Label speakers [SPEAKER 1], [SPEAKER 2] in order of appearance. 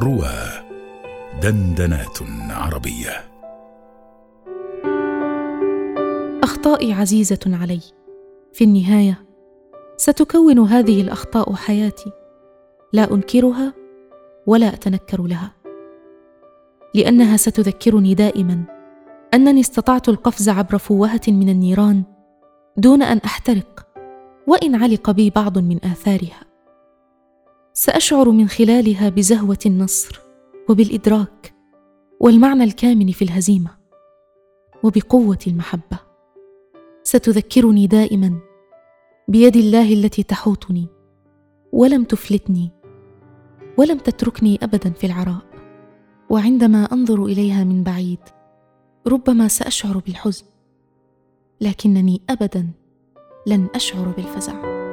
[SPEAKER 1] روى دندنات عربية.
[SPEAKER 2] أخطائي عزيزة علي في النهاية ستكون هذه الأخطاء حياتي. لا أنكرها ولا أتنكر لها. لأنها ستذكرني دائما أنني استطعت القفز عبر فوهة من النيران دون أن أحترق وإن علق بي بعض من آثارها. سأشعر من خلالها بزهوة النصر وبالإدراك والمعنى الكامن في الهزيمة وبقوة المحبة. ستذكرني دائما بيد الله التي تحوطني ولم تفلتني ولم تتركني ابدا في العراء. وعندما أنظر إليها من بعيد ربما سأشعر بالحزن لكنني ابدا لن أشعر بالفزع.